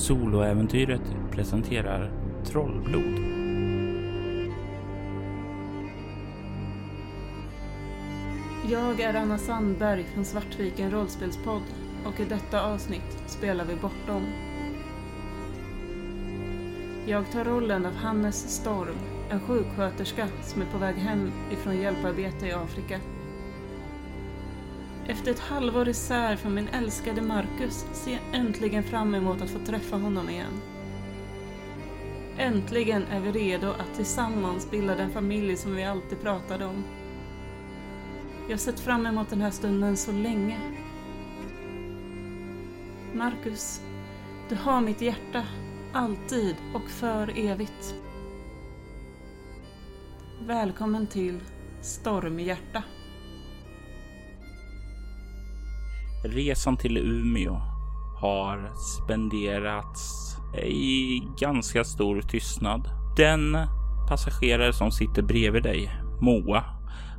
Soloäventyret presenterar Trollblod. Jag är Anna Sandberg från Svartviken rollspelspodd och i detta avsnitt spelar vi Bortom. Jag tar rollen av Hannes Storm, en sjuksköterska som är på väg hem ifrån hjälparbete i Afrika. Efter ett halvår isär från min älskade Marcus ser jag äntligen fram emot att få träffa honom igen. Äntligen är vi redo att tillsammans bilda den familj som vi alltid pratade om. Jag har sett fram emot den här stunden så länge. Marcus, du har mitt hjärta, alltid och för evigt. Välkommen till Stormhjärta. Resan till Umeå har spenderats i ganska stor tystnad. Den passagerare som sitter bredvid dig, Moa,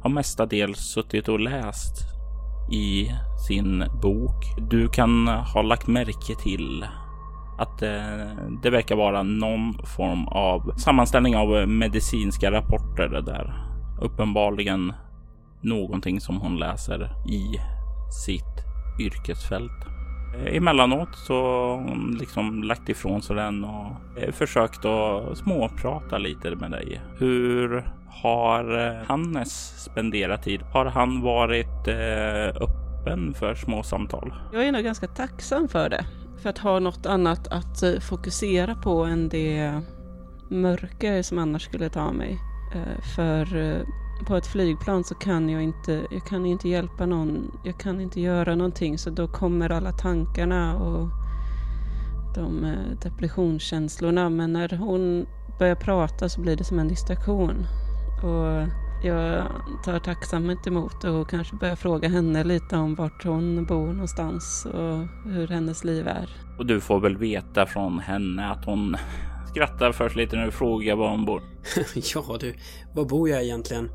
har mestadels suttit och läst i sin bok. Du kan ha lagt märke till att eh, det, verkar vara någon form av sammanställning av medicinska rapporter där. Uppenbarligen någonting som hon läser i sitt yrkesfält. Emellanåt så hon liksom lagt ifrån sig den och försökt att småprata lite med dig. Hur har Hannes spenderat tid? Har han varit öppen för små samtal? Jag är nog ganska tacksam för det. För att ha något annat att fokusera på än det mörker som annars skulle ta mig. För på ett flygplan så kan jag inte, jag kan inte hjälpa någon, jag kan inte göra någonting så då kommer alla tankarna och de eh, depressionskänslorna men när hon börjar prata så blir det som en distraktion. Och jag tar tacksamt emot och kanske börjar fråga henne lite om vart hon bor någonstans och hur hennes liv är. Och du får väl veta från henne att hon skrattar först lite när du frågar var hon bor. ja du, var bor jag egentligen?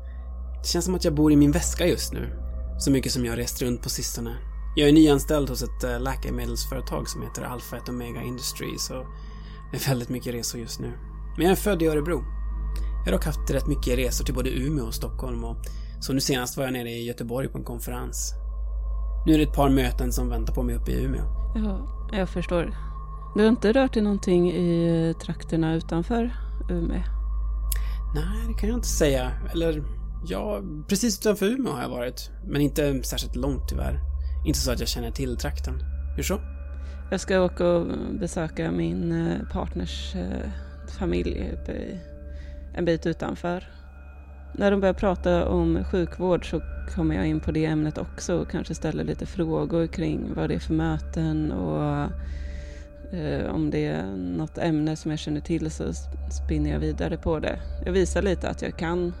Det känns som att jag bor i min väska just nu. Så mycket som jag har rest runt på sistone. Jag är nyanställd hos ett äh, läkemedelsföretag som heter Alpha et Omega Industries och det är väldigt mycket resor just nu. Men jag är född i Örebro. Jag har dock haft rätt mycket resor till både Umeå och Stockholm och så nu senast var jag nere i Göteborg på en konferens. Nu är det ett par möten som väntar på mig uppe i Umeå. Ja, jag förstår. Du har inte rört dig någonting i trakterna utanför Umeå? Nej, det kan jag inte säga. Eller Ja, precis utanför Umeå har jag varit. Men inte särskilt långt tyvärr. Inte så att jag känner till trakten. Hur så? Jag ska åka och besöka min eh, partners eh, familj en bit utanför. När de börjar prata om sjukvård så kommer jag in på det ämnet också och kanske ställer lite frågor kring vad det är för möten och eh, om det är något ämne som jag känner till så spinner jag vidare på det. Jag visar lite att jag kan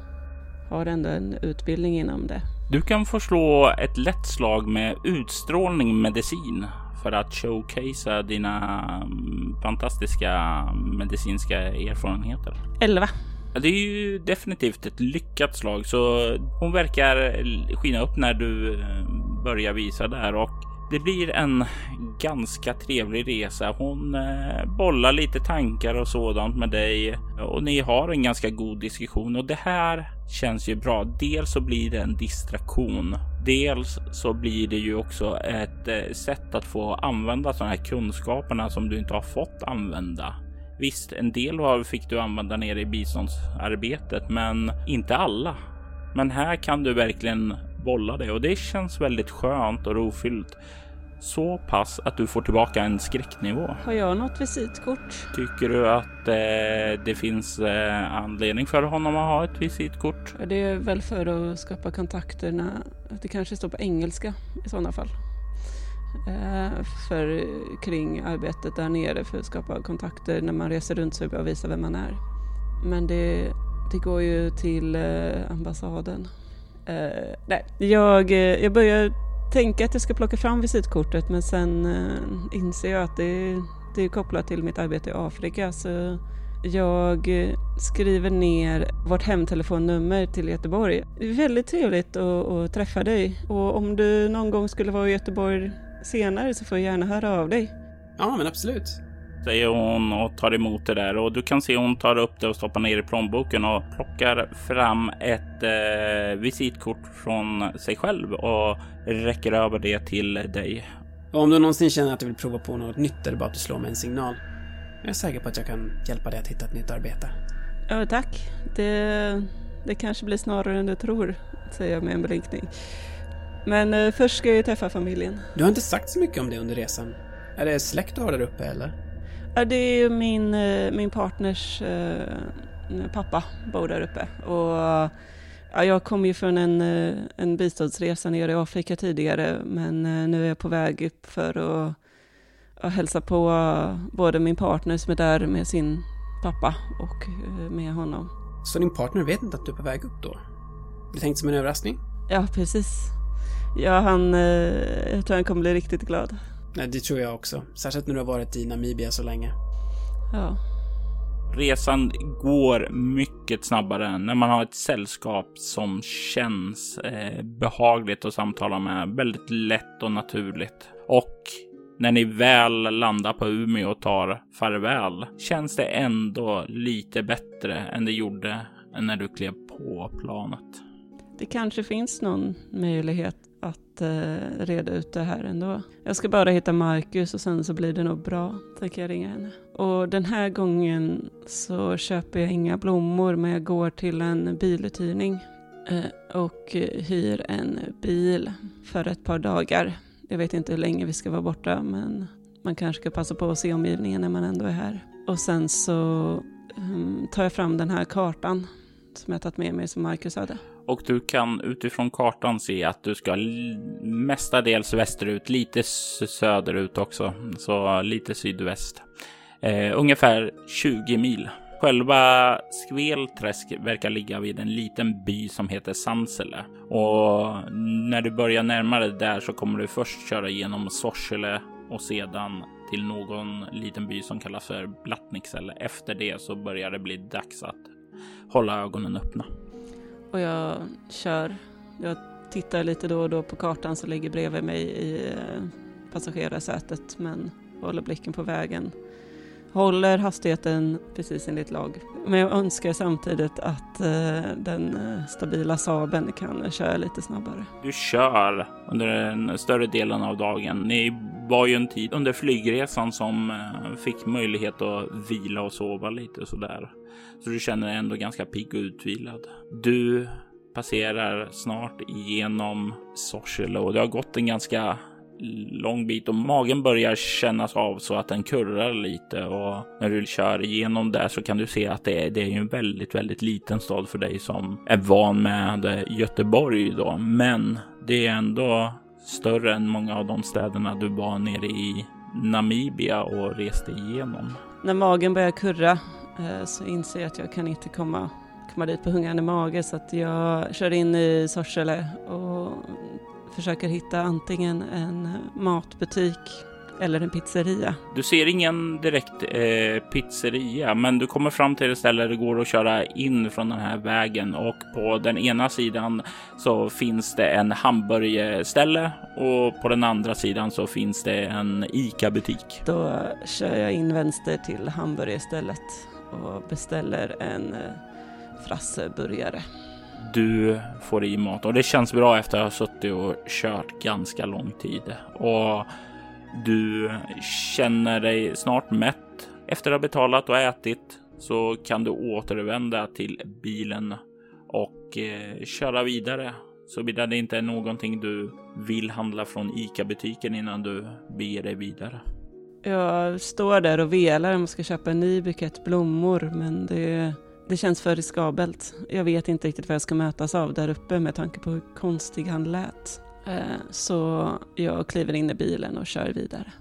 har ändå en utbildning inom det. Du kan få slå ett lätt slag med utstrålning medicin för att showcasea dina mm, fantastiska medicinska erfarenheter. 11. Det är ju definitivt ett lyckat slag, så hon verkar skina upp när du eh, börjar visa där och det blir en ganska trevlig resa. Hon eh, bollar lite tankar och sådant med dig och ni har en ganska god diskussion och det här känns ju bra. Dels så blir det en distraktion. Dels så blir det ju också ett eh, sätt att få använda sådana här kunskaperna som du inte har fått använda. Visst, en del av fick du använda nere i biståndsarbetet, men inte alla. Men här kan du verkligen bolla det och det känns väldigt skönt och rofyllt. Så pass att du får tillbaka en skräcknivå. Har jag något visitkort? Tycker du att eh, det finns eh, anledning för honom att ha ett visitkort? Det är väl för att skapa kontakterna. Det kanske står på engelska i sådana fall. Eh, för kring arbetet där nere för att skapa kontakter när man reser runt så är det bra att visa vem man är. Men det, det går ju till eh, ambassaden. Uh, nej, jag, eh, jag börjar tänka att jag ska plocka fram visitkortet men sen uh, inser jag att det, det är kopplat till mitt arbete i Afrika så jag skriver ner vårt hemtelefonnummer till Göteborg. Det är väldigt trevligt att, att träffa dig och om du någon gång skulle vara i Göteborg senare så får jag gärna höra av dig. Ja, men absolut säger hon och tar emot det där och du kan se hon tar upp det och stoppar ner i plånboken och plockar fram ett eh, visitkort från sig själv och räcker över det till dig. Och om du någonsin känner att du vill prova på något nytt är det bara att du slår mig en signal. Jag är säker på att jag kan hjälpa dig att hitta ett nytt arbete. Ja, tack. Det, det kanske blir snarare än du tror, säger jag med en blinkning. Men eh, först ska jag ju träffa familjen. Du har inte sagt så mycket om det under resan. Är det släkt du har där uppe eller? Det är ju min, eh, min partners eh, pappa bor där uppe. Och ja, jag kom ju från en, eh, en biståndsresa nere i Afrika tidigare, men nu är jag på väg upp för att, att hälsa på både min partner som är där med sin pappa och med honom. Så din partner vet inte att du är på väg upp då? Det tänkt som en överraskning? Ja, precis. Ja, han, jag tror han kommer bli riktigt glad. Nej, det tror jag också. Särskilt när du har varit i Namibia så länge. Ja. Resan går mycket snabbare när man har ett sällskap som känns eh, behagligt att samtala med. Väldigt lätt och naturligt. Och när ni väl landar på Umeå och tar farväl känns det ändå lite bättre än det gjorde när du klev på planet. Det kanske finns någon möjlighet att eh, reda ut det här ändå. Jag ska bara hitta Marcus och sen så blir det nog bra, tänker jag ringa henne. Och den här gången så köper jag inga blommor men jag går till en biluthyrning eh, och hyr en bil för ett par dagar. Jag vet inte hur länge vi ska vara borta men man kanske ska passa på att se omgivningen när man ändå är här. Och sen så um, tar jag fram den här kartan som jag tagit med mig som Marcus hade. Och du kan utifrån kartan se att du ska mestadels västerut, lite söderut också, så lite sydväst. Eh, ungefär 20 mil. Själva Skvelträsk verkar ligga vid en liten by som heter Sansele och när du börjar närma dig där så kommer du först köra genom Sorsele och sedan till någon liten by som kallas för Blattniksele. Efter det så börjar det bli dags att hålla ögonen öppna. Och jag kör. Jag tittar lite då och då på kartan som ligger bredvid mig i eh, passagerarsätet men håller blicken på vägen. Håller hastigheten precis enligt lag. Men jag önskar samtidigt att eh, den eh, stabila Saben kan köra lite snabbare. Du kör under den större delen av dagen. Ni var ju en tid under flygresan som fick möjlighet att vila och sova lite sådär. Så du känner dig ändå ganska pigg och utvilad. Du passerar snart igenom Sorsele och det har gått en ganska lång bit och magen börjar kännas av så att den kurrar lite och när du kör igenom där så kan du se att det är, det är en väldigt, väldigt liten stad för dig som är van med Göteborg då. Men det är ändå större än många av de städerna du var nere i Namibia och reste igenom. När magen börjar kurra så inser jag att jag kan inte komma, komma dit på hungrande mage så att jag kör in i Sorsele och försöker hitta antingen en matbutik eller en pizzeria. Du ser ingen direkt eh, pizzeria, men du kommer fram till ett ställe där det går att köra in från den här vägen och på den ena sidan så finns det en hamburgerställe och på den andra sidan så finns det en ICA butik. Då kör jag in vänster till hamburgerstället och beställer en eh, frasseburgare. Du får i mat och det känns bra efter att ha suttit och kört ganska lång tid och du känner dig snart mätt. Efter att ha betalat och ätit så kan du återvända till bilen och eh, köra vidare. Såvida det inte är någonting du vill handla från ICA butiken innan du beger dig vidare. Jag står där och velar om jag ska köpa en ny bukett blommor men det, det känns för riskabelt. Jag vet inte riktigt vad jag ska mötas av där uppe med tanke på hur konstig han lät. Eh, så jag kliver in i bilen och kör vidare.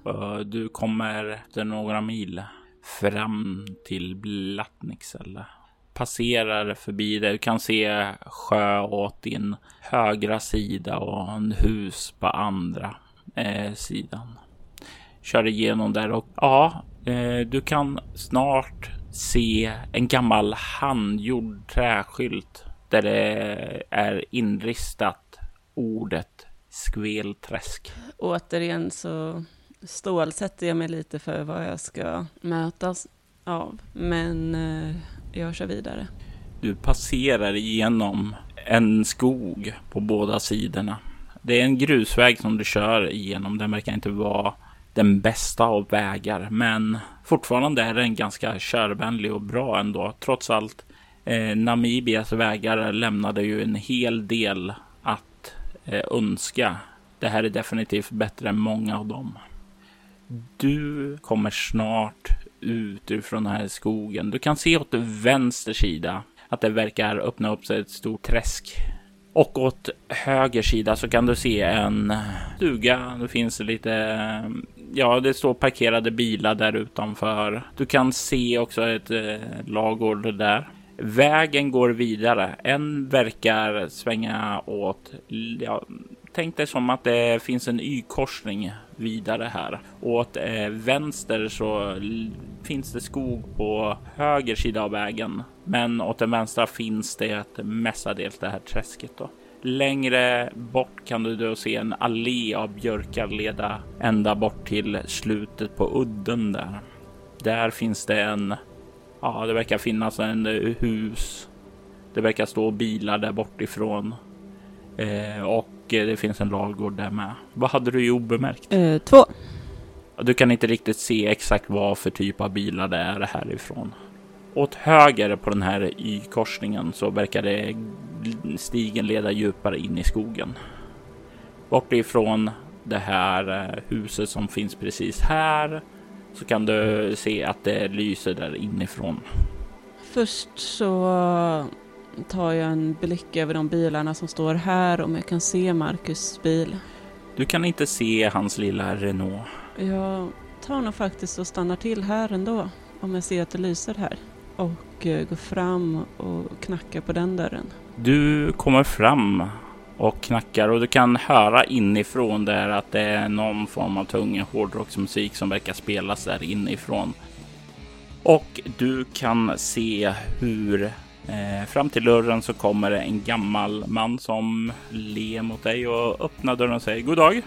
Du kommer efter några mil fram till Blattnicksele. Passerar förbi det. Du kan se sjö åt din högra sida och en hus på andra eh, sidan kör igenom där och ja, eh, du kan snart se en gammal handgjord träskylt där det är inristat ordet skvelträsk. Återigen så stålsätter jag mig lite för vad jag ska mötas av. Men eh, jag kör vidare. Du passerar igenom en skog på båda sidorna. Det är en grusväg som du kör igenom. Den verkar inte vara den bästa av vägar, men fortfarande är den ganska körvänlig och bra ändå. Trots allt, eh, Namibias vägar lämnade ju en hel del att eh, önska. Det här är definitivt bättre än många av dem. Du kommer snart ut från den här skogen. Du kan se åt vänster sida att det verkar öppna upp sig ett stort träsk. Och åt höger sida så kan du se en stuga. Det finns lite, eh, ja, det står parkerade bilar där utanför. Du kan se också ett eh, lagård där. Vägen går vidare. En verkar svänga åt, ja, tänk dig som att det finns en Y-korsning vidare här. Åt eh, vänster så finns det skog på höger sida av vägen, men åt den vänstra finns det mestadels det här träsket då. Längre bort kan du då se en allé av björkar leda ända bort till slutet på udden där. Där finns det en, ja, det verkar finnas en hus. Det verkar stå bilar där bortifrån eh, och det finns en lagård där med. Vad hade du i obemärkt? Eh, två. Du kan inte riktigt se exakt vad för typ av bilar det är härifrån. Åt höger på den här Y-korsningen så verkar det stigen leda djupare in i skogen. Bort ifrån det här eh, huset som finns precis här så kan du se att det lyser där inifrån. Först så tar jag en blick över de bilarna som står här om jag kan se Marcus bil. Du kan inte se hans lilla Renault. Jag tar nog faktiskt och stannar till här ändå om jag ser att det lyser här och eh, går fram och knackar på den dörren. Du kommer fram och knackar och du kan höra inifrån där att det är någon form av tung hårdrocksmusik som verkar spelas där inifrån. Och du kan se hur eh, fram till dörren så kommer det en gammal man som ler mot dig och öppnar dörren och säger god dag.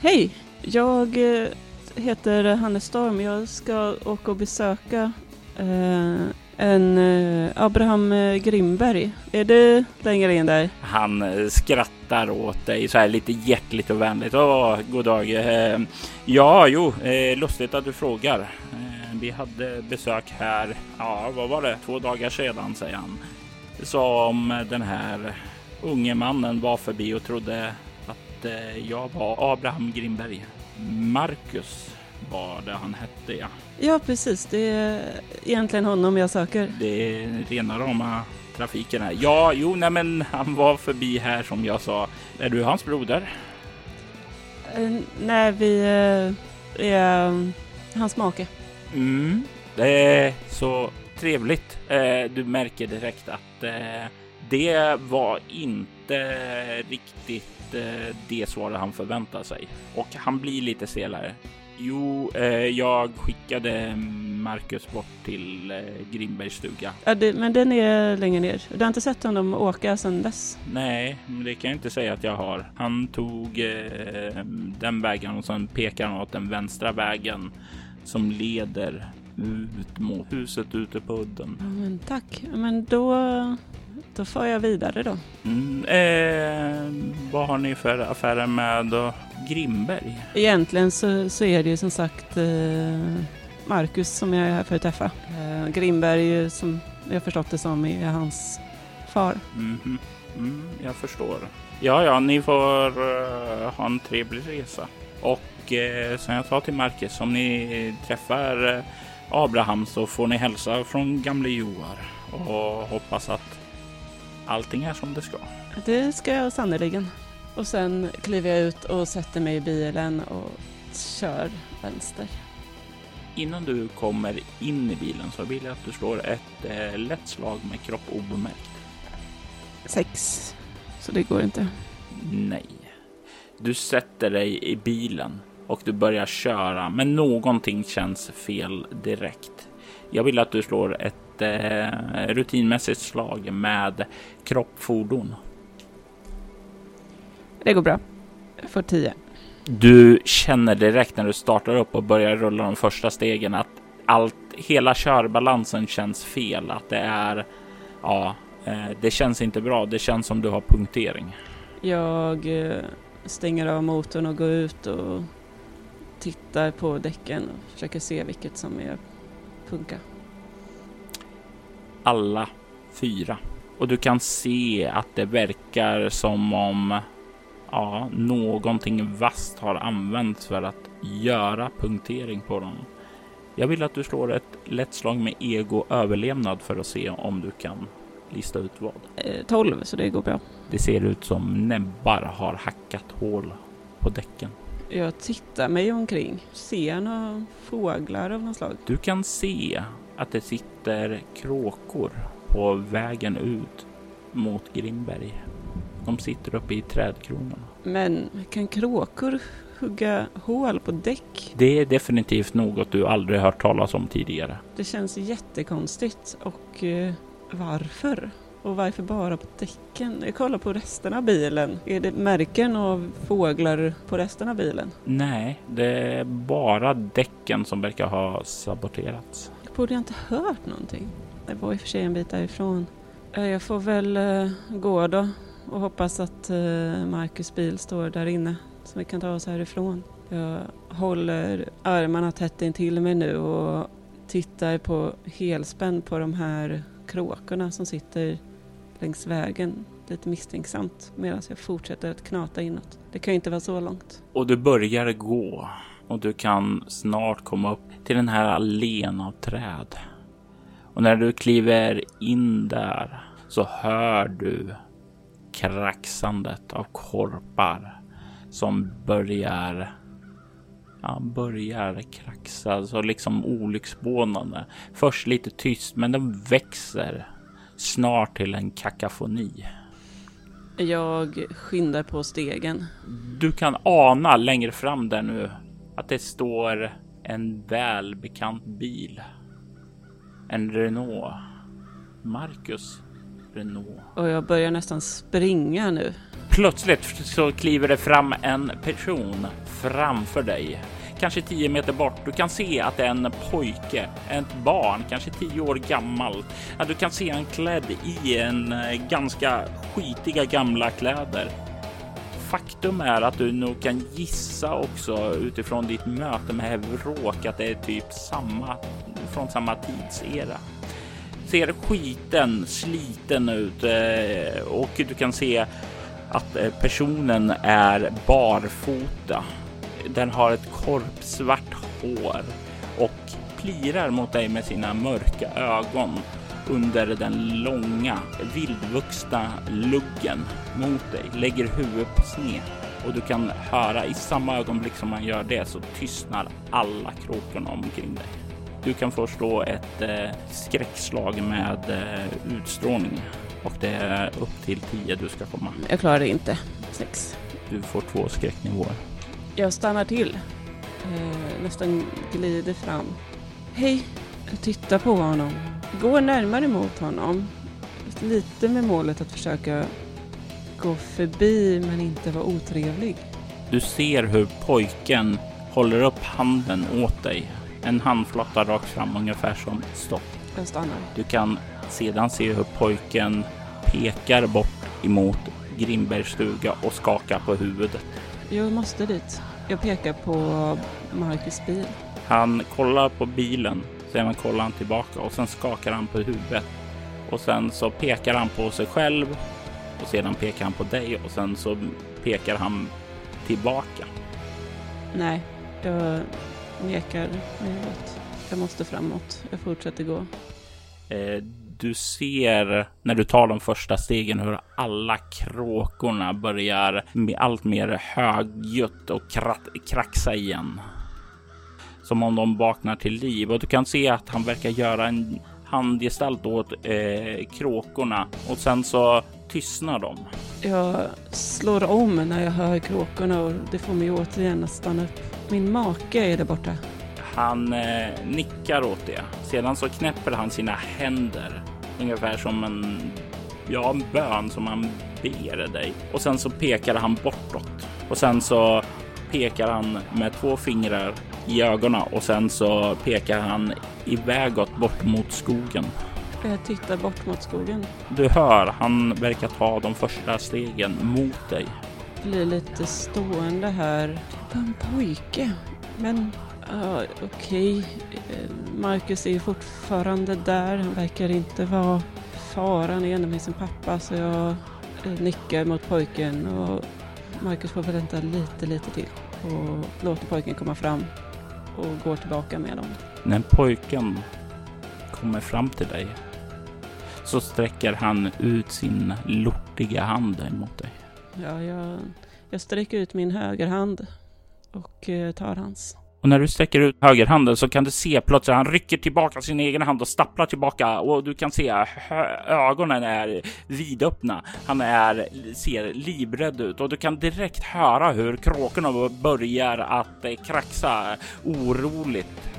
Hej, jag eh, heter Hannes Storm. Jag ska åka och besöka Uh, en uh, Abraham eh, Grimberg. Är det längre in där? Han skrattar åt dig så här lite hjärtligt och vänligt. Åh, god dag. Uh, ja, jo, lustigt att du frågar. Vi hade besök här, ja, vad var det, två dagar sedan, säger han. Som den här unge mannen var förbi och trodde att jag var Abraham Grimberg. Marcus var det han hette, ja. Ja, precis. Det är egentligen honom jag söker. Det är rena rama trafiken här. Ja, jo, nej, men han var förbi här som jag sa. Är du hans broder? Uh, nej, vi uh, är um, hans make. Mm, det är så trevligt. Uh, du märker direkt att det var inte riktigt det svaret han förväntade sig och han blir lite stelare. Jo, eh, jag skickade Marcus bort till eh, Grimbergs stuga. Ja, det, men den är längre ner. Du har inte sett honom åka sedan dess? Nej, det kan jag inte säga att jag har. Han tog eh, den vägen och sen pekar han åt den vänstra vägen som leder ut mot huset ute på udden. Ja, men tack. Men då, då får jag vidare då. Mm, eh, vad har ni för affärer med? Grimberg? Egentligen så, så är det ju som sagt eh, Marcus som jag är här för att träffa. Eh, Grimberg som jag förstått det som är hans far. Mm mm, jag förstår. Ja, ja, ni får uh, ha en trevlig resa. Och uh, som jag sa till Marcus, om ni träffar uh, Abraham så får ni hälsa från gamle Joar och hoppas att allting är som det ska. Det ska jag sannerligen. Och sen kliver jag ut och sätter mig i bilen och kör vänster. Innan du kommer in i bilen så vill jag att du slår ett eh, lätt slag med kropp obemärkt. Sex. Så det går inte. Nej. Du sätter dig i bilen och du börjar köra, men någonting känns fel direkt. Jag vill att du slår ett eh, rutinmässigt slag med kropp fordon. Det går bra. Jag får tio. Du känner direkt när du startar upp och börjar rulla de första stegen att allt, hela körbalansen känns fel. Att det är, ja, eh, det känns inte bra. Det känns som du har punktering. Jag eh, stänger av motorn och går ut och tittar på däcken och försöker se vilket som är punka. Alla fyra. Och du kan se att det verkar som om ja, någonting vasst har använts för att göra punktering på dem. Jag vill att du slår ett lätt slag med ego överlevnad för att se om du kan lista ut vad. Eh, 12, så det går bra. Det ser ut som näbbar har hackat hål på däcken. Jag tittar mig omkring. Ser några fåglar av något slag? Du kan se att det sitter kråkor på vägen ut mot Grimberg. De sitter uppe i trädkronorna. Men kan kråkor hugga hål på däck? Det är definitivt något du aldrig hört talas om tidigare. Det känns jättekonstigt och eh, varför? Och varför bara på däcken? Jag kollar på resten av bilen. Är det märken av fåglar på resten av bilen? Nej, det är bara däcken som verkar ha saboterats. Borde jag inte hört någonting? Det var i och för sig en bit därifrån. Eh, jag får väl eh, gå då och hoppas att eh, Marcus bil står där inne så vi kan ta oss härifrån. Jag håller armarna tätt intill mig nu och tittar på helspänn på de här kråkorna som sitter längs vägen lite misstänksamt medan jag fortsätter att knata inåt. Det kan ju inte vara så långt. Och du börjar gå och du kan snart komma upp till den här allén av träd. Och när du kliver in där så hör du kraxandet av korpar som börjar ja, börjar kraxa så liksom olycksbådande. Först lite tyst, men den växer snart till en kakafoni. Jag skyndar på stegen. Du kan ana längre fram där nu att det står en välbekant bil. En Renault. Marcus Renault. Och jag börjar nästan springa nu. Plötsligt så kliver det fram en person framför dig. Kanske 10 meter bort. Du kan se att det är en pojke, ett barn, kanske 10 år gammal. Ja, du kan se han klädd i en eh, ganska skitiga gamla kläder. Faktum är att du nog kan gissa också utifrån ditt möte med Evråk att det är typ samma från samma tidsera ser skiten sliten ut eh, och du kan se att eh, personen är barfota. Den har ett korpsvart hår och plirar mot dig med sina mörka ögon under den långa vildvuxna luggen mot dig, lägger huvudet på sned och du kan höra i samma ögonblick som man gör det så tystnar alla kråkorna omkring dig. Du kan få slå ett eh, skräckslag med eh, utstrålning och det är upp till 10 du ska komma. Jag klarar det inte. Sex. Du får två skräcknivåer. Jag stannar till. Eh, nästan glider fram. Hej! Jag tittar på honom. Går närmare mot honom. Lite med målet att försöka gå förbi men inte vara otrevlig. Du ser hur pojken håller upp handen åt dig. En handflata rakt fram ungefär som stopp. Jag stannar. Du kan sedan se hur pojken pekar bort emot Grimbergs stuga och skakar på huvudet. Jag måste dit. Jag pekar på Marcus bil. Han kollar på bilen, sedan kollar han tillbaka och sen skakar han på huvudet. Och sen så pekar han på sig själv och sedan pekar han på dig och sen så pekar han tillbaka. Nej, jag nekar något. Jag måste framåt. Jag fortsätter gå. Eh, du ser när du tar de första stegen hur alla kråkorna börjar med allt mer högljutt och krat- kraxa igen. Som om de vaknar till liv och du kan se att han verkar göra en handgestalt åt eh, kråkorna och sen så tystnar de. Jag slår om när jag hör kråkorna och det får mig återigen att stanna upp. Min make är där borta. Han eh, nickar åt det. Sedan så knäpper han sina händer ungefär som en, ja, en bön som han ber dig. Och sen så pekar han bortåt och sen så pekar han med två fingrar i ögonen och sen så pekar han ivägåt bort mot skogen. Jag tittar bort mot skogen. Du hör, han verkar ta de första stegen mot dig. Blir lite stående här. Det var en pojke. Men uh, okej. Okay. Marcus är fortfarande där. Han verkar inte vara faran igen med sin pappa så jag nickar mot pojken och Marcus får vänta lite, lite till och låter pojken komma fram och går tillbaka med dem. När pojken kommer fram till dig så sträcker han ut sin lortiga hand emot dig. Ja, jag, jag sträcker ut min högerhand och eh, tar hans. Och när du sträcker ut högerhanden så kan du se plötsligt han rycker tillbaka sin egen hand och stapplar tillbaka och du kan se ögonen är vidöppna. Han är, ser livrädd ut och du kan direkt höra hur kråkorna börjar att eh, kraxa oroligt.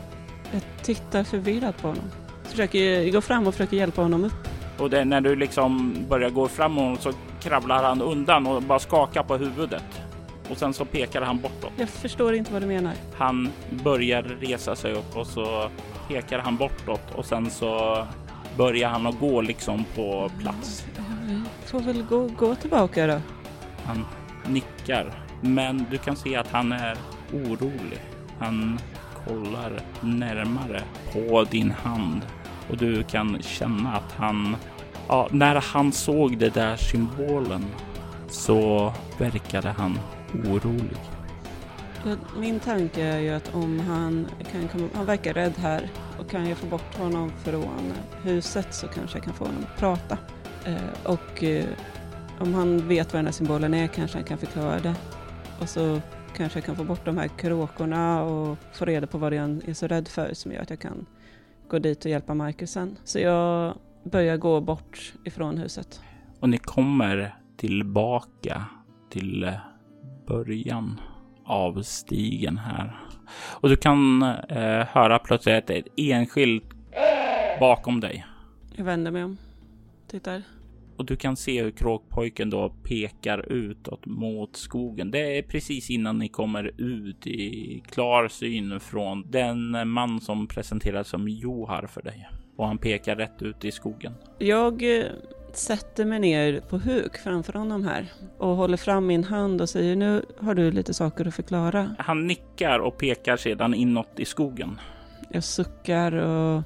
Jag tittar förvirrat på honom. Försöker gå fram och försöker hjälpa honom upp. Och det, när du liksom börjar gå framåt så kravlar han undan och bara skakar på huvudet. Och sen så pekar han bortåt. Jag förstår inte vad du menar. Han börjar resa sig upp och så pekar han bortåt och sen så börjar han att gå liksom på plats. Jag får väl gå, gå tillbaka då. Han nickar, men du kan se att han är orolig. Han kollar närmare på din hand och du kan känna att han, ja, när han såg det där symbolen så verkade han orolig. Min tanke är ju att om han kan komma, han verkar rädd här och kan jag få bort honom från huset så kanske jag kan få honom att prata. Eh, och eh, om han vet vad den här symbolen är kanske han kan förklara det. Och så kanske jag kan få bort de här kråkorna och få reda på vad är han är så rädd för som gör att jag kan gå dit och hjälpa Marcus sen. Så jag börjar gå bort ifrån huset. Och ni kommer tillbaka till eh, början av stigen här. Och du kan eh, höra plötsligt ett enskilt bakom dig. Jag vänder mig om. Tittar. Och du kan se hur kråkpojken då pekar utåt mot skogen. Det är precis innan ni kommer ut i klar syn från den man som presenteras som Johar för dig. Och han pekar rätt ut i skogen. Jag eh, sätter mig ner på huk framför honom här och håller fram min hand och säger nu har du lite saker att förklara. Han nickar och pekar sedan inåt i skogen. Jag suckar och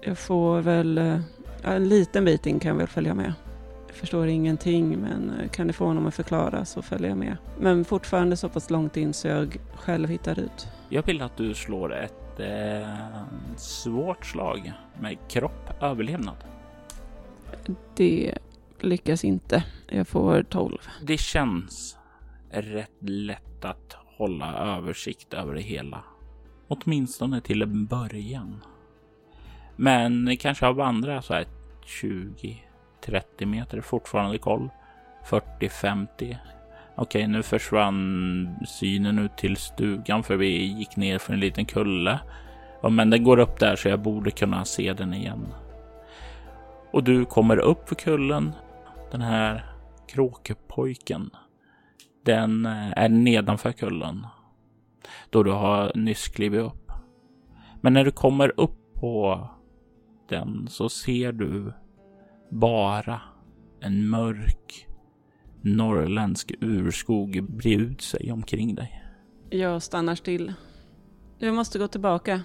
jag får väl eh, en liten bit in kan jag väl följa med. Jag förstår ingenting men eh, kan det få honom att förklara så följer jag med. Men fortfarande så pass långt in så jag själv hittar ut. Jag vill att du slår ett eh, svårt slag med kropp överlevnad. Det lyckas inte. Jag får 12. Det känns rätt lätt att hålla översikt över det hela. Åtminstone till en början. Men kanske av andra så här 20 30 meter fortfarande koll. 40 50. Okej, nu försvann synen ut till stugan för vi gick ner för en liten kulle. men den går upp där så jag borde kunna se den igen. Och du kommer upp för kullen. Den här kråkepojken. Den eh, är nedanför kullen. Då du har nyss klivit upp. Men när du kommer upp på den så ser du bara en mörk norrländsk urskog bre ut sig omkring dig. Jag stannar still. Jag måste gå tillbaka.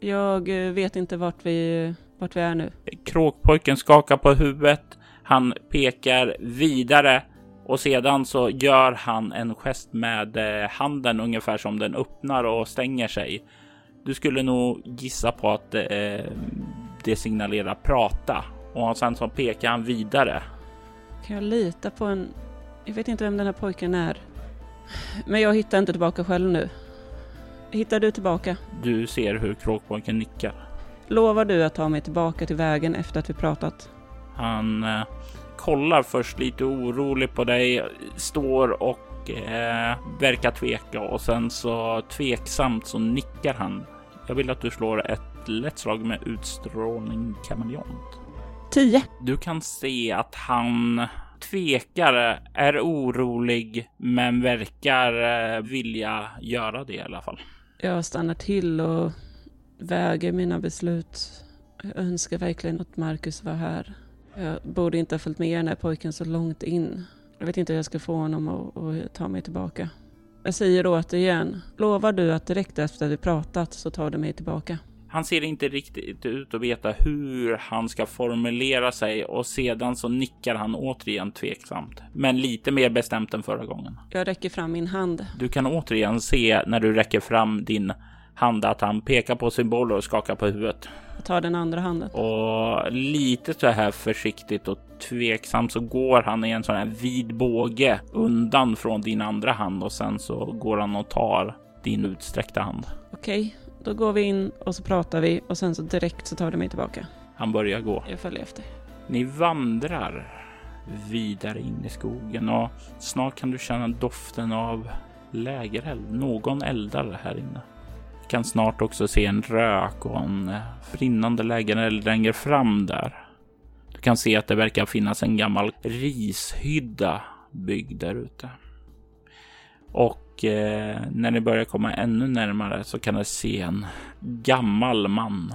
Jag eh, vet inte vart vi vart vi är nu. Kråkpojken skakar på huvudet. Han pekar vidare och sedan så gör han en gest med eh, handen ungefär som den öppnar och stänger sig. Du skulle nog gissa på att eh, det signalerar prata och sen så pekar han vidare. Kan jag lita på en... Jag vet inte vem den här pojken är. Men jag hittar inte tillbaka själv nu. Hittar du tillbaka? Du ser hur kråkpojken nickar. Lovar du att ta mig tillbaka till vägen efter att vi pratat? Han eh, kollar först lite orolig på dig, står och eh, verkar tveka och sen så tveksamt så nickar han. Jag vill att du slår ett lätt slag med utstrålning kameleont. 10. Du kan se att han tvekar, är orolig, men verkar eh, vilja göra det i alla fall. Jag stannar till och väger mina beslut. Jag önskar verkligen att Marcus var här. Jag borde inte ha följt med den här pojken så långt in. Jag vet inte hur jag ska få honom att, att ta mig tillbaka. Jag säger återigen, lovar du att direkt efter att vi pratat så tar du mig tillbaka? Han ser inte riktigt ut att veta hur han ska formulera sig och sedan så nickar han återigen tveksamt, men lite mer bestämt än förra gången. Jag räcker fram min hand. Du kan återigen se när du räcker fram din hand att han pekar på symboler och skakar på huvudet. Jag tar den andra handen. Och lite så här försiktigt och tveksamt så går han i en sån här vid båge undan från din andra hand och sen så går han och tar din utsträckta hand. Okej, då går vi in och så pratar vi och sen så direkt så tar du mig tillbaka. Han börjar gå. Jag följer efter. Ni vandrar vidare in i skogen och snart kan du känna doften av lägereld. Någon eldar här inne. Kan snart också se en rök och en eh, brinnande lägenhet längre fram där. Du kan se att det verkar finnas en gammal rishydda byggd där ute. Och eh, när ni börjar komma ännu närmare så kan du se en gammal man.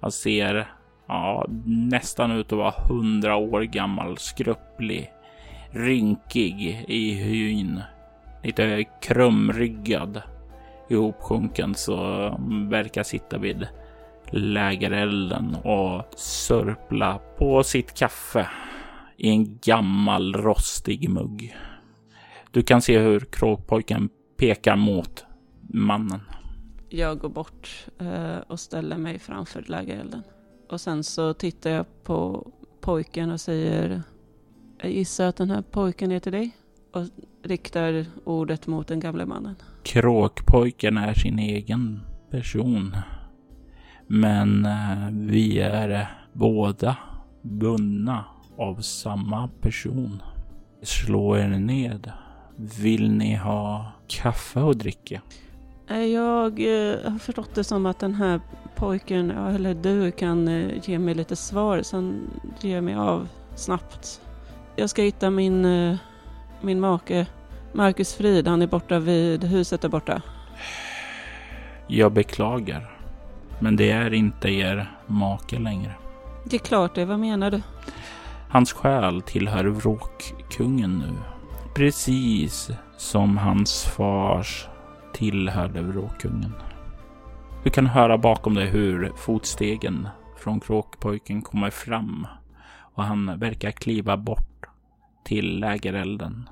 Han ser ja, nästan ut att vara hundra år gammal, skrupplig, rynkig i hyn, lite krumryggad, ihopsjunken så um, verkar sitta vid lägerelden och sörpla på sitt kaffe i en gammal rostig mugg. Du kan se hur kråkpojken pekar mot mannen. Jag går bort eh, och ställer mig framför lägerelden. Och sen så tittar jag på pojken och säger Jag gissar att den här pojken är till dig? Och riktar ordet mot den gamle mannen. Kråkpojken är sin egen person. Men eh, vi är båda bundna av samma person. Slå er ned. Vill ni ha kaffe och dricka? Eh, Jag eh, har förstått det som att den här pojken, eller du, kan eh, ge mig lite svar. Sen ger jag mig av snabbt. Jag ska hitta min, eh, min make, Marcus Frid. Han är borta vid huset där borta. Jag beklagar. Men det är inte er make längre. Det är klart det, vad menar du? Hans själ tillhör vråkkungen nu. Precis som hans fars tillhörde vråkkungen. Du kan höra bakom dig hur fotstegen från kråkpojken kommer fram och han verkar kliva bort till lägerelden,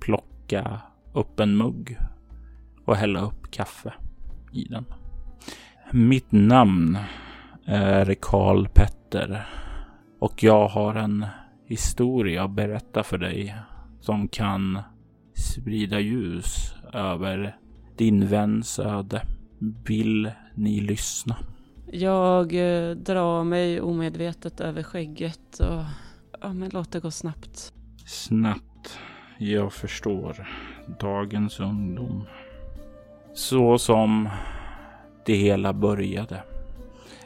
plocka upp en mugg och hälla upp kaffe i den. Mitt namn är Karl Petter och jag har en historia att berätta för dig som kan sprida ljus över din väns öde. Vill ni lyssna? Jag eh, drar mig omedvetet över skägget och ja, men låt det gå snabbt. Snabbt. Jag förstår. Dagens ungdom. Så som det hela började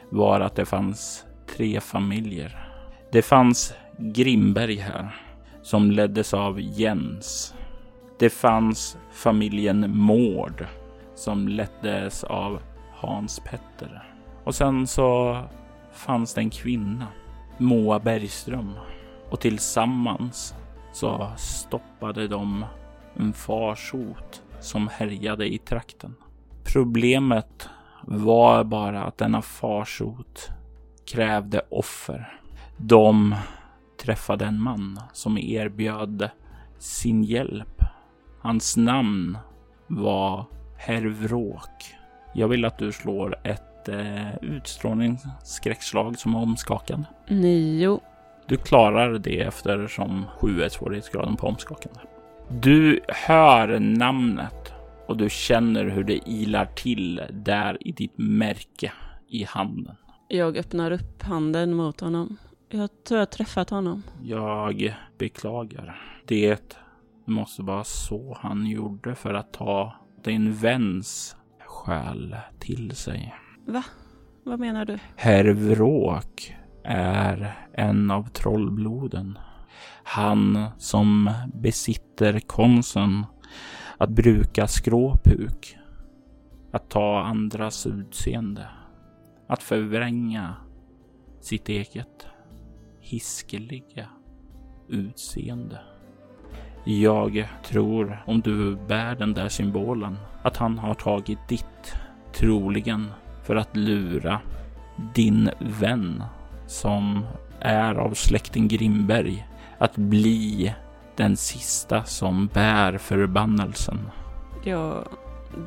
var att det fanns tre familjer. Det fanns Grimberg här som leddes av Jens. Det fanns familjen Mård som leddes av Hans Petter. Och sen så fanns det en kvinna, Moa Bergström. Och tillsammans så stoppade de en farsot som härjade i trakten. Problemet var bara att denna farsot krävde offer. De träffade en man som erbjöd sin hjälp. Hans namn var Herr Vråk. Jag vill att du slår ett eh, utstrålningsskräckslag som är omskakande. Nio. Du klarar det eftersom 7 är svårighetsgraden på omskakande. Du hör namnet och du känner hur det ilar till där i ditt märke i handen. Jag öppnar upp handen mot honom. Jag tror jag träffat honom. Jag beklagar. Det måste vara så han gjorde för att ta din väns själ till sig. Va? Vad menar du? Herr Vråk är en av trollbloden. Han som besitter konsten att bruka skråpuk. Att ta andras utseende. Att förvränga sitt eget hiskeliga utseende. Jag tror, om du bär den där symbolen, att han har tagit ditt. Troligen för att lura din vän som är av släkten Grimberg att bli den sista som bär förbannelsen. Jag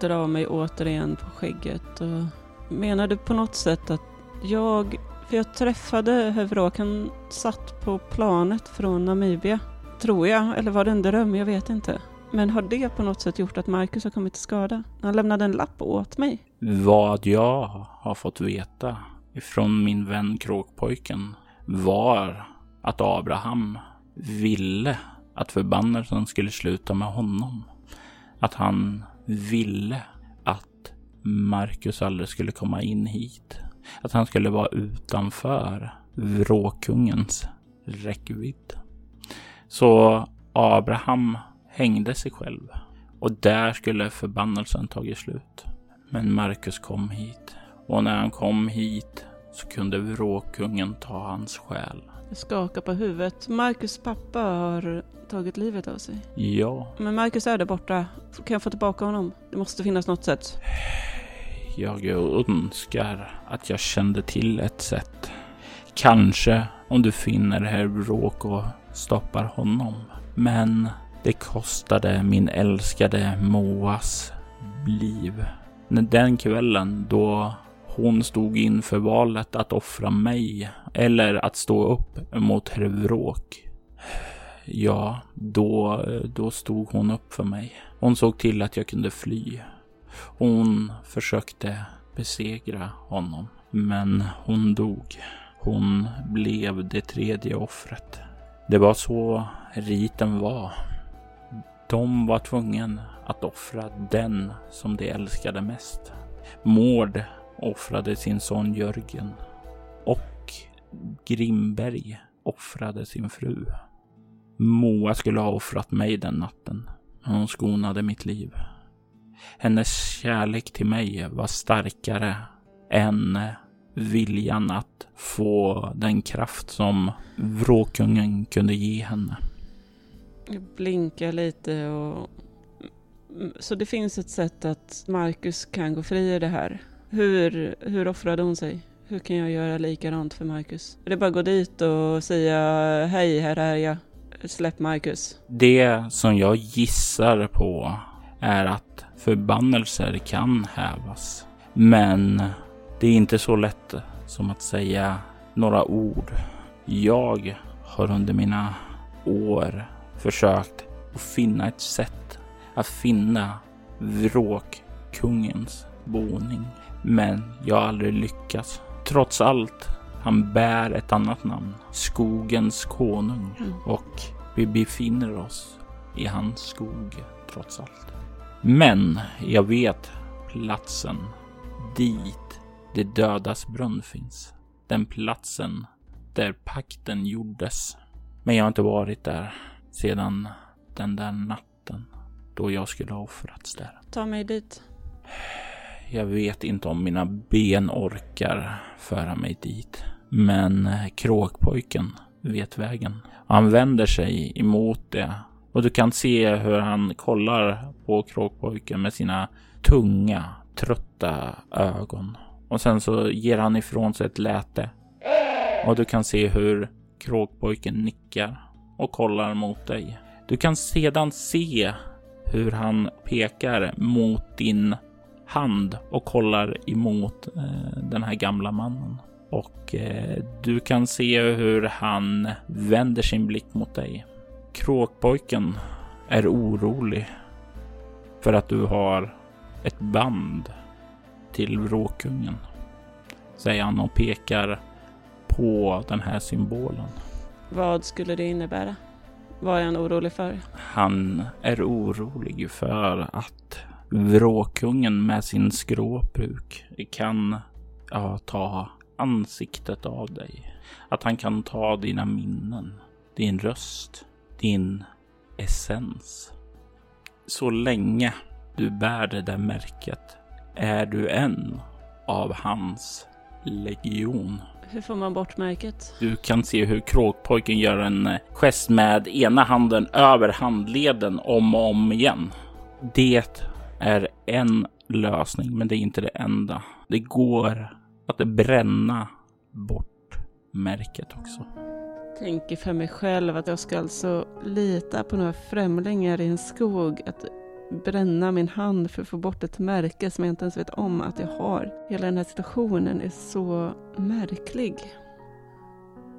drar mig återigen på skägget och menar du på något sätt att jag, för jag träffade Hövråk, han satt på planet från Namibia, tror jag, eller var det en dröm, jag vet inte. Men har det på något sätt gjort att Marcus har kommit till skada? Han lämnade en lapp åt mig. Vad jag har fått veta ifrån min vän Kråkpojken var att Abraham ville att förbannelsen skulle sluta med honom. Att han ville att Marcus aldrig skulle komma in hit. Att han skulle vara utanför vråkungens räckvidd. Så Abraham hängde sig själv och där skulle förbannelsen tagit slut. Men Marcus kom hit och när han kom hit så kunde vråkungen ta hans själ. Jag skakar på huvudet. Marcus pappa har tagit livet av sig. Ja, Men Marcus är där borta. Kan jag få tillbaka honom? Det måste finnas något sätt. jag önskar att jag kände till ett sätt. Kanske om du finner herr Vråk och stoppar honom. Men det kostade min älskade Moas liv. Den kvällen då hon stod inför valet att offra mig eller att stå upp mot herr Vråk. Ja, då, då stod hon upp för mig. Hon såg till att jag kunde fly. Hon försökte besegra honom, men hon dog. Hon blev det tredje offret. Det var så riten var. De var tvungen att offra den som de älskade mest. Mord offrade sin son Jörgen och Grimberg offrade sin fru. Moa skulle ha offrat mig den natten, men hon skonade mitt liv. Hennes kärlek till mig var starkare än viljan att få den kraft som vråkungen kunde ge henne. Jag blinkar lite och... Så det finns ett sätt att Marcus kan gå fri i det här. Hur, hur offrade hon sig? Hur kan jag göra likadant för Marcus? Är det bara att gå dit och säga hej, här är jag. Släpp Marcus. Det som jag gissar på är att förbannelser kan hävas. Men det är inte så lätt som att säga några ord. Jag har under mina år försökt att finna ett sätt att finna vråkkungens boning. Men jag har aldrig lyckats. Trots allt, han bär ett annat namn. Skogens konung. Mm. Och vi befinner oss i hans skog, trots allt. Men jag vet platsen dit det dödas brunn finns. Den platsen där pakten gjordes. Men jag har inte varit där sedan den där natten då jag skulle ha offrats där. Ta mig dit. Jag vet inte om mina ben orkar föra mig dit. Men kråkpojken vet vägen. Han vänder sig emot det och du kan se hur han kollar på kråkpojken med sina tunga, trötta ögon. Och sen så ger han ifrån sig ett läte. Och du kan se hur kråkpojken nickar och kollar mot dig. Du kan sedan se hur han pekar mot din hand och kollar emot eh, den här gamla mannen. Och eh, du kan se hur han vänder sin blick mot dig. Kråkpojken är orolig för att du har ett band till vråkungen. Säger han och pekar på den här symbolen. Vad skulle det innebära? Vad är han orolig för? Han är orolig för att vråkungen med sin skråbruk kan ja, ta ansiktet av dig. Att han kan ta dina minnen. din röst, din essens. Så länge du bär det där märket är du en av hans legion. Hur får man bort märket? Du kan se hur kråkpojken gör en eh, gest med ena handen över handleden om och om igen. Det är en lösning, men det är inte det enda. Det går att bränna bort märket också. Tänker för mig själv att jag ska alltså lita på några främlingar i en skog. Att bränna min hand för att få bort ett märke som jag inte ens vet om att jag har. Hela den här situationen är så märklig.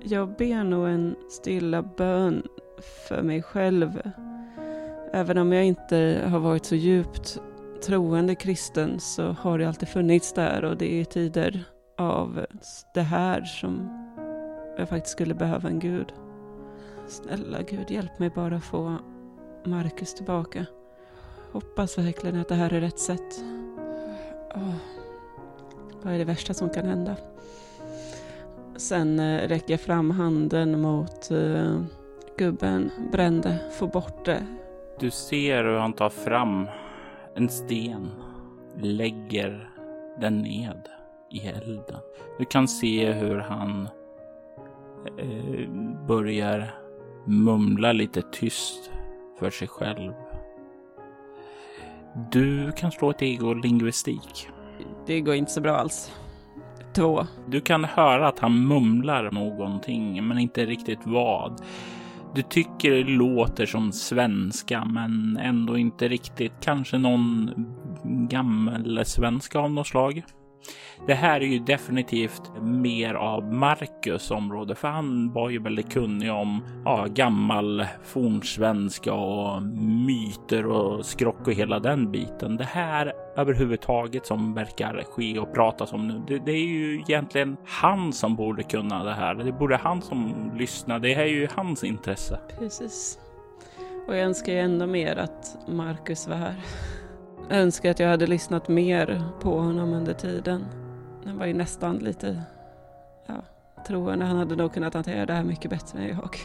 Jag ber nog en stilla bön för mig själv. Även om jag inte har varit så djupt troende kristen så har det alltid funnits där och det är tider av det här som jag faktiskt skulle behöva en gud. Snälla gud, hjälp mig bara få Marcus tillbaka. Hoppas verkligen att det här är rätt sätt. Oh. Vad är det värsta som kan hända? Sen eh, räcker jag fram handen mot eh, gubben, brände, få bort det. Du ser hur han tar fram en sten, lägger den ned i elden. Du kan se hur han eh, börjar mumla lite tyst för sig själv. Du kan slå ett ego-lingvistik. Det går inte så bra alls. Två. Du kan höra att han mumlar någonting, men inte riktigt vad. Du tycker det låter som svenska, men ändå inte riktigt. Kanske någon gammal svenska av något slag. Det här är ju definitivt mer av Marcus område, för han var ju väldigt kunnig om ja, gammal fornsvenska och myter och skrock och hela den biten. Det här överhuvudtaget som verkar ske och pratas om nu, det, det, är ju egentligen han som borde kunna det här. Det borde han som lyssnar. Det här är ju hans intresse. Precis. Och jag önskar ju ändå mer att Marcus var här. Jag önskar att jag hade lyssnat mer på honom under tiden. Han var ju nästan lite ja, troende. Han hade nog kunnat hantera det här mycket bättre än jag.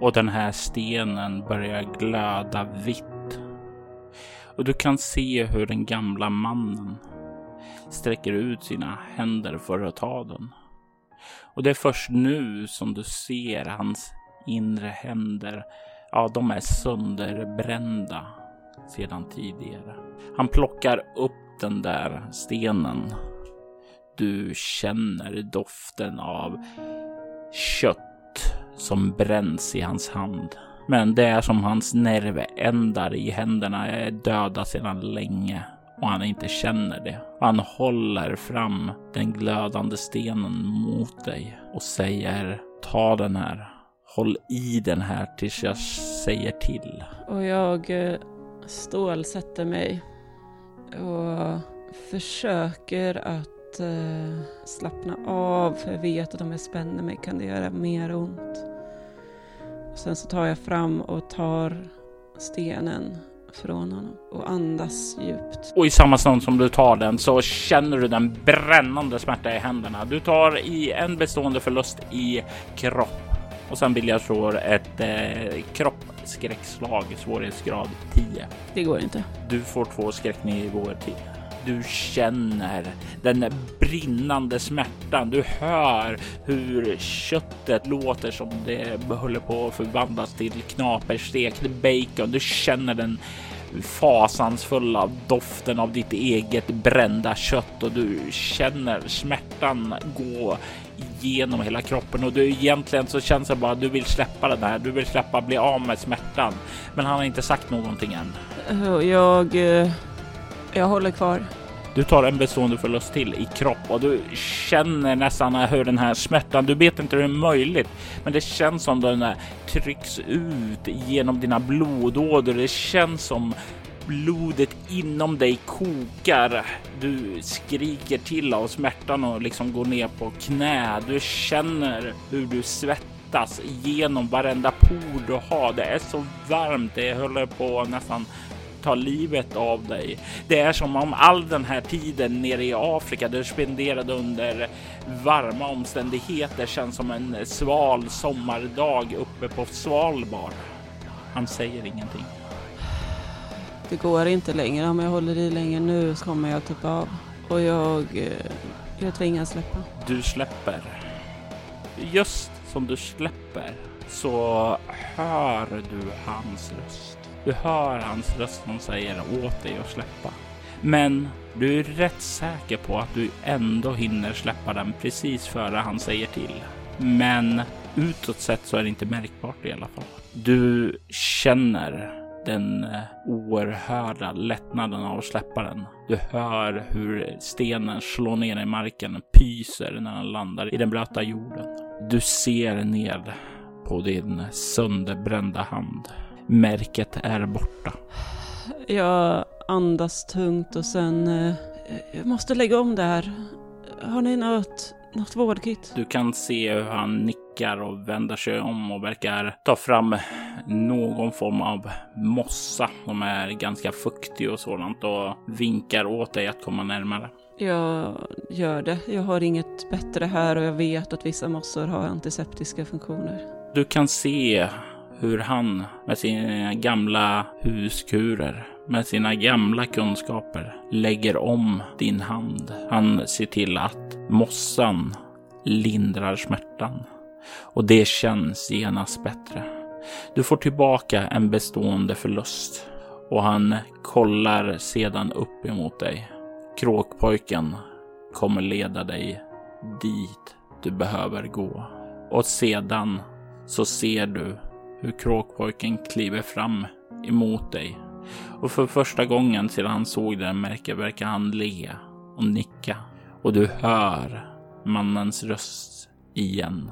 Och den här stenen börjar glöda vitt. Och du kan se hur den gamla mannen sträcker ut sina händer för att ta den. Och det är först nu som du ser hans inre händer. Ja, de är sönderbrända sedan tidigare. Han plockar upp den där stenen. Du känner doften av kött som bränns i hans hand. Men det är som hans nervändar i händerna är döda sedan länge och han inte känner det. Han håller fram den glödande stenen mot dig och säger ta den här. Håll i den här tills jag säger till. Och jag eh, stålsätter mig och försöker att eh, slappna av. För jag vet att om jag spänner mig kan det göra mer ont. Och sen så tar jag fram och tar stenen från honom och andas djupt. Och i samma stund som du tar den så känner du den brännande smärta i händerna. Du tar i en bestående förlust i kropp och sen vill jag slå ett eh, kroppsskräckslag svårighetsgrad 10. Det går inte. Du får två skräcknivåer till. Du känner den brinnande smärtan. Du hör hur köttet låter som det håller på att förvandlas till knaperstekt bacon. Du känner den fasansfulla doften av ditt eget brända kött och du känner smärtan gå genom hela kroppen och du egentligen så känns det bara att du vill släppa den här. Du vill släppa, bli av med smärtan. Men han har inte sagt någonting än. Jag, eh, jag håller kvar. Du tar en bestående förlust till i kropp och du känner nästan hur den här smärtan, du vet inte hur det är möjligt, men det känns som den trycks ut genom dina blodådror. Det känns som blodet inom dig kokar. Du skriker till av smärtan och liksom går ner på knä. Du känner hur du svettas genom varenda por du har. Det är så varmt. Det håller på nästan ta livet av dig. Det är som om all den här tiden nere i Afrika du spenderade under varma omständigheter känns som en sval sommardag uppe på Svalbard. Han säger ingenting. Det går inte längre. Om jag håller i länge nu så kommer jag tuppa av. Och jag, eh, jag tvingas släppa. Du släpper. Just som du släpper så hör du hans röst. Du hör hans röst som säger åt dig att släppa. Men du är rätt säker på att du ändå hinner släppa den precis före han säger till. Men utåt sett så är det inte märkbart i alla fall. Du känner den eh, oerhörda lättnaden av att släppa den. Du hör hur stenen slår ner i marken, pyser när den landar i den blöta jorden. Du ser ner på din sönderbrända hand. Märket är borta. Jag andas tungt och sen... Eh, jag måste lägga om det här. Har ni något, något vårdkit? Du kan se hur han nickar och vänder sig om och verkar ta fram någon form av mossa som är ganska fuktig och sådant och vinkar åt dig att komma närmare. Jag gör det. Jag har inget bättre här och jag vet att vissa mossor har antiseptiska funktioner. Du kan se hur han med sina gamla huskurer, med sina gamla kunskaper, lägger om din hand. Han ser till att mossan lindrar smärtan och det känns genast bättre. Du får tillbaka en bestående förlust och han kollar sedan upp emot dig. Kråkpojken kommer leda dig dit du behöver gå. Och sedan så ser du hur kråkpojken kliver fram emot dig. Och för första gången sedan han såg det märke verkar han le och nicka. Och du hör mannens röst igen.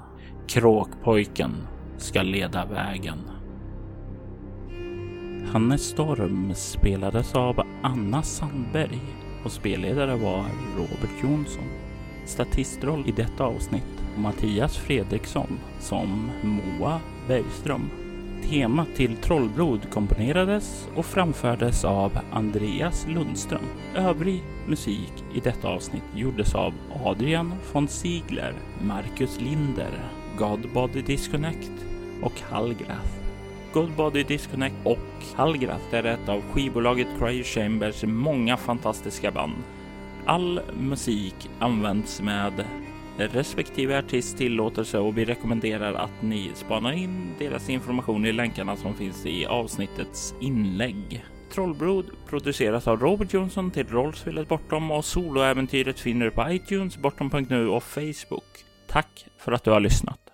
Kråkpojken ska leda vägen. Hannes Storm spelades av Anna Sandberg och spelledare var Robert Jonsson. Statistroll i detta avsnitt Mattias Fredriksson som Moa Bergström. Temat till Trollblod komponerades och framfördes av Andreas Lundström. Övrig musik i detta avsnitt gjordes av Adrian von Ziegler, Marcus Linder, Godbody Disconnect och Hallgrath. Godbody Disconnect och Hallgrath är ett av skivbolaget Cryo Chambers många fantastiska band. All musik används med respektive artist tillåtelse och vi rekommenderar att ni spanar in deras information i länkarna som finns i avsnittets inlägg. Trollbrod produceras av Robert Jonsson till rollspelet Bortom och soloäventyret finner du på iTunes, bortom.nu och Facebook. Tack för att du har lyssnat.